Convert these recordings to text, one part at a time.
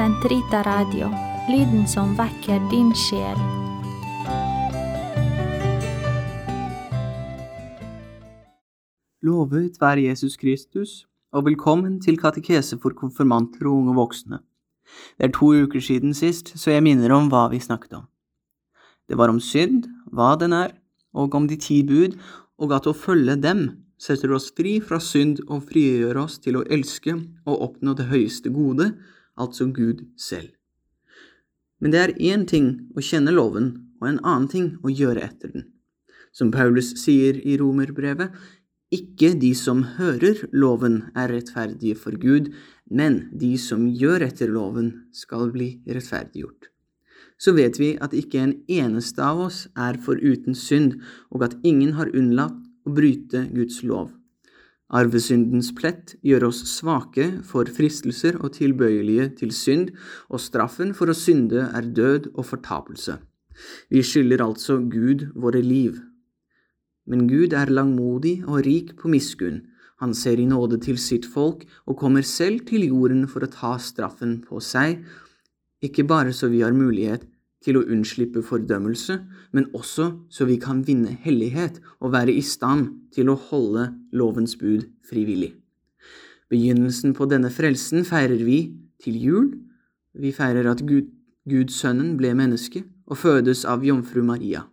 Sentrita Radio, lyden som vekker din sjel. Lovet være Jesus Kristus, og velkommen til katekese for konfirmanter og unge voksne. Det er to uker siden sist, så jeg minner om hva vi snakket om. Det var om synd, hva den er, og om de ti bud, og at å følge dem setter oss fri fra synd og frigjør oss til å elske og oppnå det høyeste gode, altså Gud selv. Men det er én ting å kjenne loven, og en annen ting å gjøre etter den. Som Paulus sier i romerbrevet, ikke de som hører loven er rettferdige for Gud, men de som gjør etter loven skal bli rettferdiggjort. Så vet vi at ikke en eneste av oss er foruten synd, og at ingen har unnlatt å bryte Guds lov. Arvesyndens plett gjør oss svake for fristelser og tilbøyelige til synd, og straffen for å synde er død og fortapelse. Vi skylder altså Gud våre liv. Men Gud er langmodig og rik på miskunn. Han ser i nåde til sitt folk og kommer selv til jorden for å ta straffen på seg, ikke bare så vi har mulighet til å unnslippe fordømmelse, men også så vi kan vinne hellighet og være i stand til å holde lovens bud frivillig. Begynnelsen på denne frelsen feirer vi til jul. Vi feirer at Gud, sønnen ble menneske og fødes av jomfru Maria.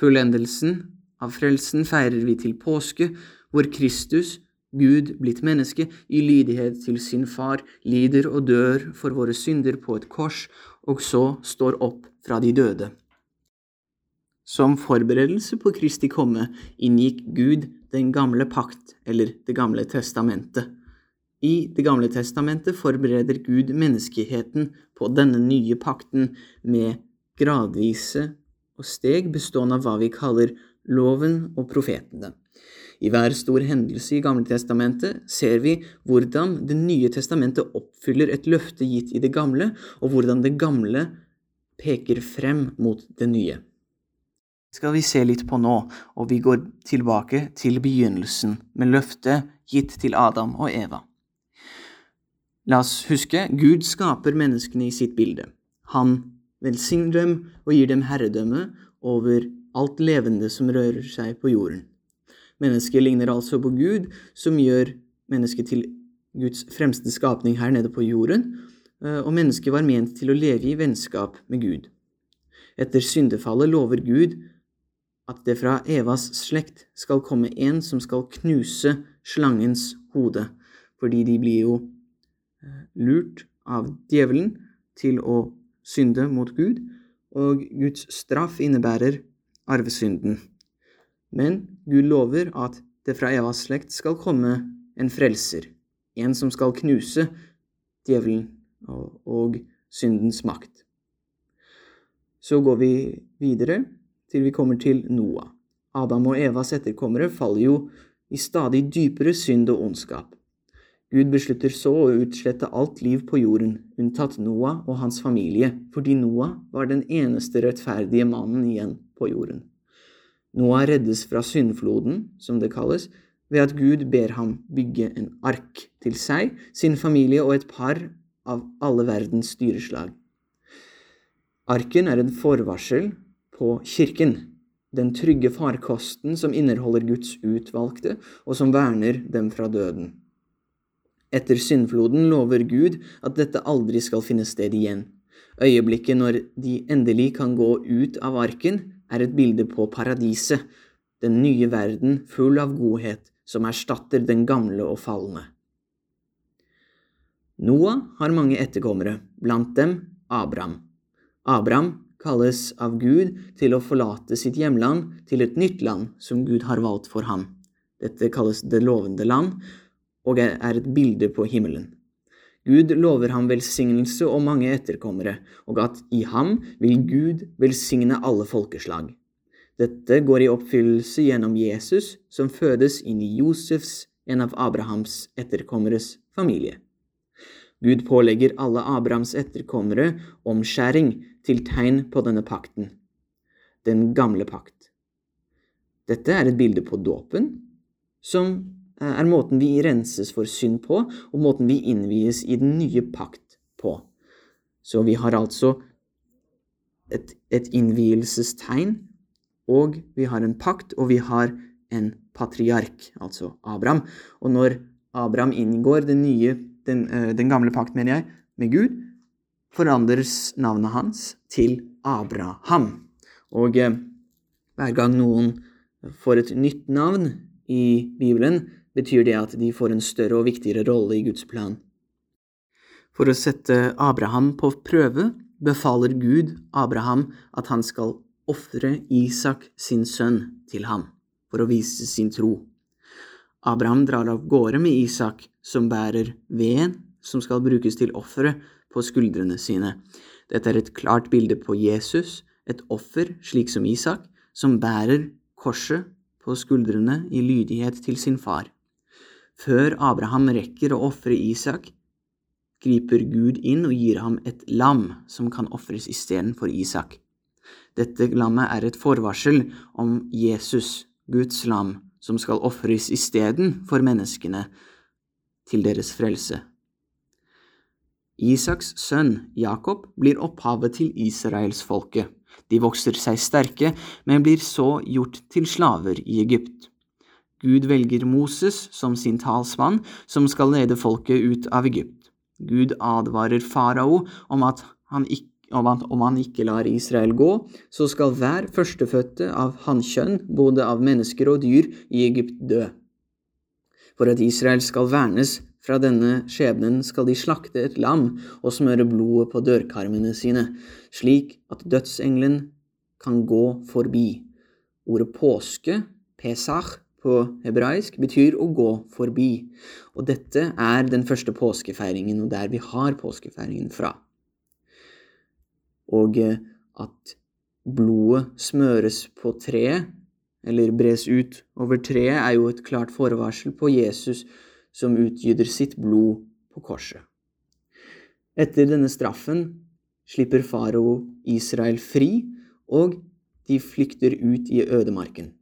Fullendelsen av frelsen feirer vi til påske, hvor Kristus, Gud blitt menneske, i lydighet til sin far, lider og dør for våre synder på et kors, og så står opp fra de døde. Som forberedelse på Kristi komme inngikk Gud den gamle pakt, eller Det gamle testamentet. I Det gamle testamentet forbereder Gud menneskeheten på denne nye pakten med gradvise og steg bestående av hva vi kaller loven og profetene. I hver stor hendelse i Gamle Testamentet ser vi hvordan Det nye testamentet oppfyller et løfte gitt i det gamle, og hvordan det gamle peker frem mot det nye. Det skal vi se litt på nå, og vi går tilbake til begynnelsen med løftet gitt til Adam og Eva. La oss huske Gud skaper menneskene i sitt bilde. Han velsigner dem og gir dem herredømme over alt levende som rører seg på jorden. Mennesket ligner altså på Gud, som gjør mennesket til Guds fremste skapning her nede på jorden, og mennesket var ment til å leve i vennskap med Gud. Etter syndefallet lover Gud at det fra Evas slekt skal komme en som skal knuse slangens hode, fordi de blir jo lurt av djevelen til å synde mot Gud, og Guds straff innebærer arvesynden. Men Gud lover at det fra Evas slekt skal komme en frelser, en som skal knuse djevelen og, syndens makt. Så går vi videre til vi kommer til Noah. Adam og Evas etterkommere faller jo i stadig dypere synd og ondskap. Gud beslutter så å utslette alt liv på jorden, unntatt Noah og hans familie, fordi Noah var den eneste rettferdige mannen igjen på jorden. Noah reddes fra syndfloden, som det kalles, ved at Gud ber ham bygge en ark til seg, sin familie og et par av alle verdens styreslag. Arken er en forvarsel på kirken, den trygge farkosten som inneholder Guds utvalgte, og som verner dem fra døden. Etter syndfloden lover Gud at dette aldri skal finne sted igjen. Øyeblikket når de endelig kan gå ut av arken, er et bilde på paradiset, den nye verden full av godhet som erstatter den gamle og falne. Noah har mange etterkommere, blant dem Abraham. Abraham kalles av Gud til å forlate sitt hjemland til et nytt land som Gud har valgt for ham. Dette kalles det lovende land, og er et bilde på himmelen. Gud lover ham velsignelse og mange etterkommere, og at i ham vil Gud velsigne alle folkeslag. Dette går i oppfyllelse gjennom Jesus, som fødes inn i Josefs, en av Abrahams etterkommeres, familie. Gud pålegger alle Abrahams etterkommere omskjæring til tegn på denne pakten, den gamle pakt. Dette er et bilde på dåpen, som er måten vi renses for synd på, og måten vi innvies i den nye pakt på. Så vi har altså et, et innvielsestegn, og vi har en pakt, og vi har en patriark, altså Abraham. Og når Abraham inngår den nye, den, eh, den gamle pakt, mener jeg, med Gud, forandres navnet hans til Abraham. Og eh, hver gang noen får et nytt navn i Bibelen, betyr det at de får en større og viktigere rolle i Guds plan. For å sette Abraham på prøve befaler Gud Abraham at han skal ofre Isak, sin sønn, til ham, for å vise sin tro. Abraham drar av gårde med Isak, som bærer veden som skal brukes til offeret, på skuldrene sine. Dette er et klart bilde på Jesus, et offer slik som Isak, som bærer korset på skuldrene i lydighet til sin far. Før Abraham rekker å ofre Isak, griper Gud inn og gir ham et lam som kan ofres istedenfor Isak. Dette lammet er et forvarsel om Jesus, Guds lam, som skal ofres istedenfor menneskene til deres frelse. Isaks sønn Jakob blir opphavet til israelsfolket. De vokser seg sterke, men blir så gjort til slaver i Egypt. Gud velger Moses som sin talsmann, som skal lede folket ut av Egypt. Gud advarer farao om at han ikke om, at om han ikke lar Israel gå, så skal hver førstefødte av hannkjønn, både av mennesker og dyr, i Egypt dø. For at Israel skal vernes fra denne skjebnen skal de slakte et lam og smøre blodet på dørkarmene sine, slik at dødsengelen kan gå forbi. Ordet påske, pesach, på hebraisk betyr å gå forbi, og dette er den første påskefeiringen, og der vi har påskefeiringen fra. Og eh, at blodet smøres på treet, eller bres ut over treet, er jo et klart forvarsel på Jesus som utgyter sitt blod på korset. Etter denne straffen slipper farao Israel fri, og de flykter ut i ødemarken.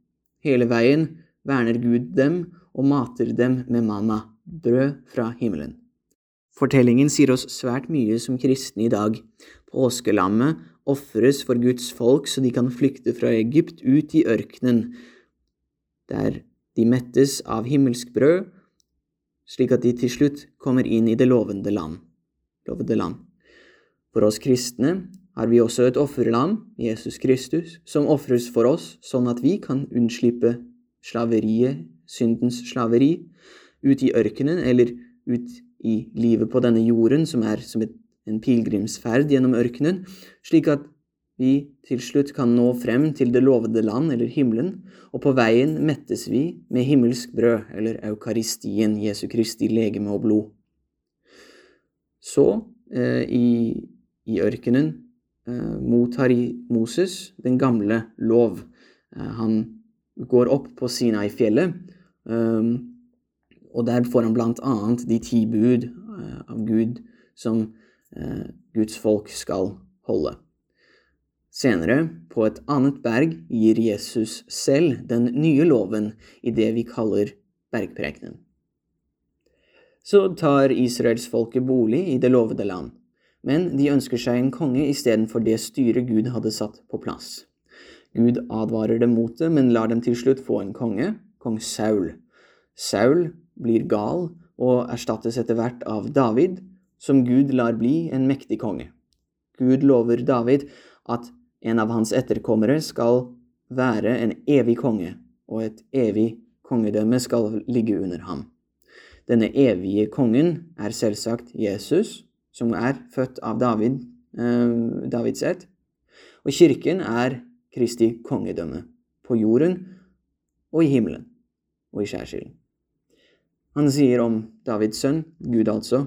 Hele veien verner Gud dem og mater dem med manna, brød fra himmelen. Fortellingen sier oss svært mye som kristne i dag. Påskelammet ofres for Guds folk så de kan flykte fra Egypt ut i ørkenen, der de mettes av himmelsk brød slik at de til slutt kommer inn i det lovende land. Lovende land. For oss kristne har vi også et offerlam, Jesus Kristus, som ofres for oss, sånn at vi kan unnslippe slaveriet, syndens slaveri, ut i ørkenen eller ut i livet på denne jorden, som er som et, en pilegrimsferd gjennom ørkenen, slik at vi til slutt kan nå frem til det lovede land, eller himmelen, og på veien mettes vi med himmelsk brød, eller eukaristien, Jesu Kristi legeme og blod. Så, eh, i, i, ørkenen, eh, mottar Moses den gamle lov. Eh, han går opp på Sinai-fjellet, eh, og der får han annet de ti bud eh, av Gud som eh, Guds folk skal holde. Senere, på et annet berg, gir Jesus selv den nye loven i det vi kaller bergprekenen. Så tar israelsfolket bolig i det lovede land, men de ønsker seg en konge istedenfor det styret Gud hadde satt på plass. Gud advarer dem mot det, men lar dem til slutt få en konge, kong Saul. Saul blir gal og erstattes etter hvert av David, som Gud lar bli en mektig konge. Gud lover David at en av hans etterkommere skal være en evig konge, og et evig kongedømme skal ligge under ham. Denne evige kongen er selvsagt Jesus, som er født av David, eh, Davids ett, og kirken er Kristi kongedømme, på jorden og i himmelen og i skjærsilden. Han sier om Davids sønn, Gud altså,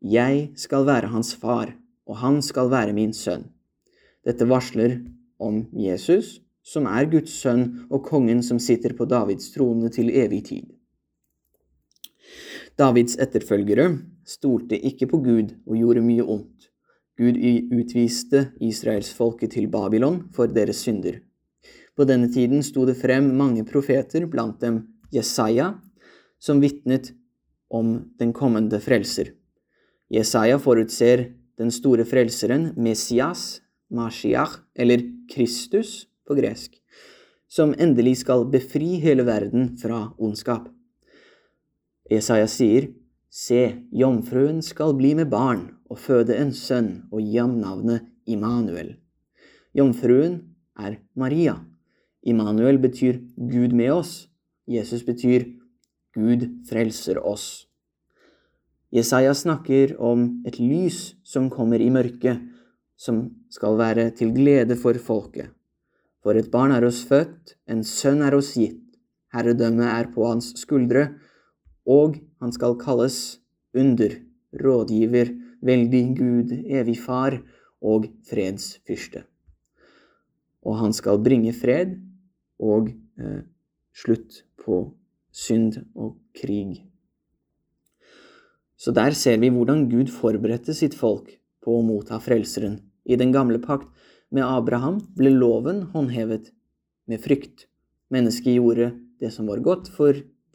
Jeg skal være hans far, og han skal være min sønn. Dette varsler om Jesus, som er Guds sønn og kongen som sitter på Davids trone til evig tid. Davids etterfølgere stolte ikke på Gud og gjorde mye ondt. Gud utviste israelsfolket til Babylon for deres synder. På denne tiden sto det frem mange profeter, blant dem Jesaja, som vitnet om den kommende frelser. Jesaja forutser den store frelseren, Messias, Mashiach, eller Kristus på gresk, som endelig skal befri hele verden fra ondskap. Jesaja sier, Se, jomfruen skal bli med barn og føde en sønn og gi ham navnet Immanuel. Jomfruen er Maria. Immanuel betyr Gud med oss. Jesus betyr Gud frelser oss. Jesaja snakker om et lys som kommer i mørket, som skal være til glede for folket. For et barn er oss født, en sønn er oss gitt, herredømmet er på hans skuldre, og han skal kalles under, rådgiver, veldig Gud, evig far og fredsfyrste. Og han skal bringe fred og eh, slutt på synd og krig. Så der ser vi hvordan Gud forberedte sitt folk på å motta Frelseren. I den gamle pakt med Abraham ble loven håndhevet med frykt. Mennesket gjorde det som var godt,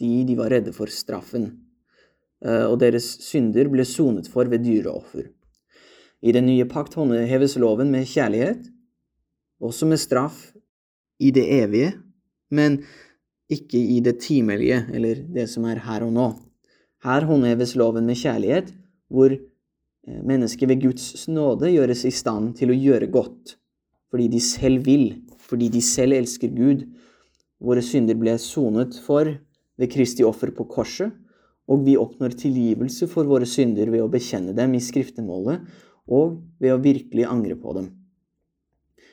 fordi de var redde for straffen. Eh, og deres synder ble sonet for ved dyreoffer. I den nye pakt håndheves loven med kjærlighet, også med straff i det evige, men ikke i det timelige, eller det som er her og nå. Her håndheves loven med kjærlighet, hvor eh, mennesket ved Guds nåde gjøres i stand til å gjøre godt, fordi de selv vil, fordi de selv elsker Gud. Våre synder ble sonet for ved Kristi offer på korset, og vi oppnår tilgivelse for våre synder ved å bekjenne dem i skriftemålet og ved å virkelig angre på dem.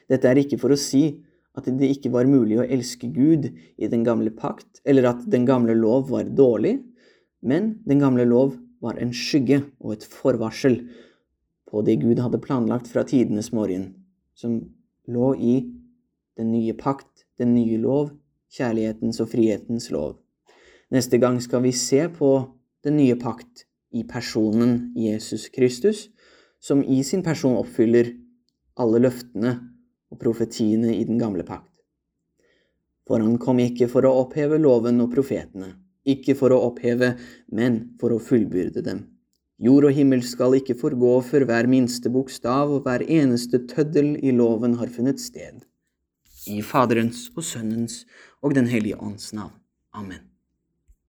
Dette er ikke for å si at det ikke var mulig å elske Gud i den gamle pakt, eller at den gamle lov var dårlig, men den gamle lov var en skygge og et forvarsel på det Gud hadde planlagt fra tidenes morgen, som lå i den nye pakt, den nye lov, kjærlighetens og frihetens lov. Neste gang skal vi se på den nye pakt i personen Jesus Kristus, som i sin person oppfyller alle løftene og profetiene i den gamle pakt. For han kom ikke for å oppheve loven og profetene ikke for å oppheve, men for å fullbyrde dem. Jord og himmel skal ikke forgå før hver minste bokstav og hver eneste tøddel i loven har funnet sted. I Faderens og Sønnens og Den hellige ånds navn. Amen.